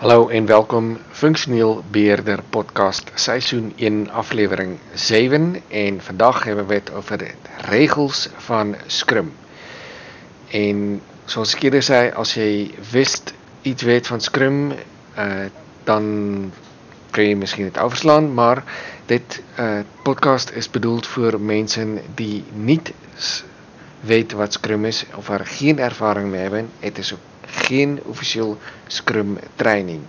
Hallo en welkom Funksioneel Beheerder Podcast Seisoen 1 aflewering 7 en vandag hebben we het over de regels van Scrum. En zoals ik eerder zei, als je wist iets weet van Scrum, uh, dan kun je misschien het overslaan, maar dit uh, podcast is bedoeld voor mensen die niet weten wat Scrum is of er geen ervaring mee hebben. Het is ook geen officieel Scrum training.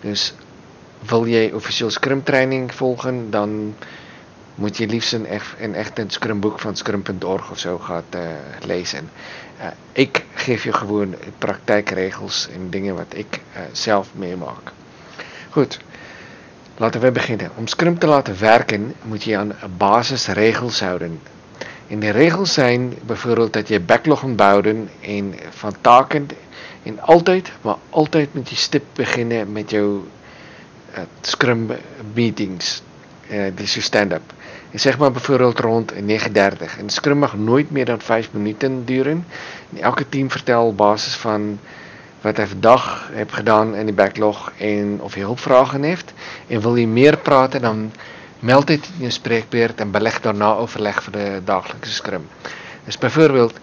Dus wil jy officieel Scrum training volgen, dan moet jy liefst een echt, een echt een Scrum boek van scrum.org of zo gaan uh, lezen. Uh, ik geef je gewoon praktijkregels en dingen wat ik uh, zelf meemaak. Goed, laten we beginnen. Om Scrum te laten werken, moet je aan basisregels houden. En die regels zijn bijvoorbeeld dat je backlog moet bouwen en van taken En altyd, maar altyd moet jy stip beginne met jou uh, scrum meetings, uh, die so stand-up. En zeg maar bijvoorbeeld rond 9.30 en scrum mag nooit meer dan 5 minuten duren. En elke team vertel basis van wat hy vandag heb gedaan in die backlog en of jy hulpvragen heeft. En wil jy meer praten, dan meld dit in jou spreekbeurt en beleg daarna overleg vir die dagelikse scrum. Dus bijvoorbeeld,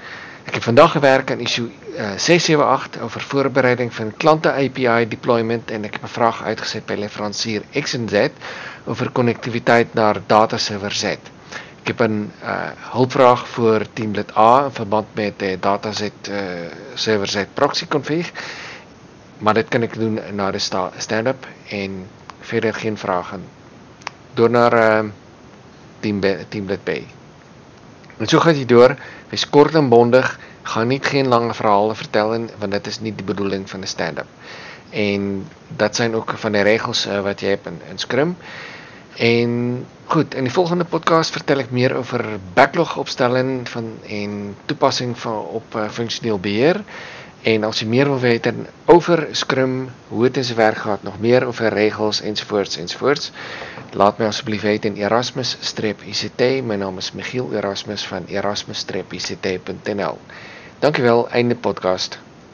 Ek het vandag gewerk aan issue uh, 678 over voorbereiding van klante API deployment en ek het 'n vraag uitgesit by leverancier X en Z oor konnektiwiteit na data server Z. Ek het 'n uh, hulpvraag vir Teamlet A in verband met uh, data Z uh, server Z proxy config. Maar dit kan ek doen na die stand-up en verder geen vrae. Door na uh, Team Teamlet B. En so gaan jy deur, wees kort en bondig, gaan nie geen lange verhale vertel en want dit is nie die bedoeling van 'n stand-up. En dat zijn ook van die regels uh, wat jy het in, Scrum. En goed, in die volgende podcast vertel ek meer oor backlog opstelling van en toepassing van op uh, funksioneel beheer. En as jy meer wil weet oor Scrum, hoe dit in sy werk gaan, nog meer oor regels ensovoorts ensovoorts, laat my asseblief weet in Erasmus-ICT. My naam is Michiel Erasmus van erasmus-ict.nl. Dankie wel, einde podcast.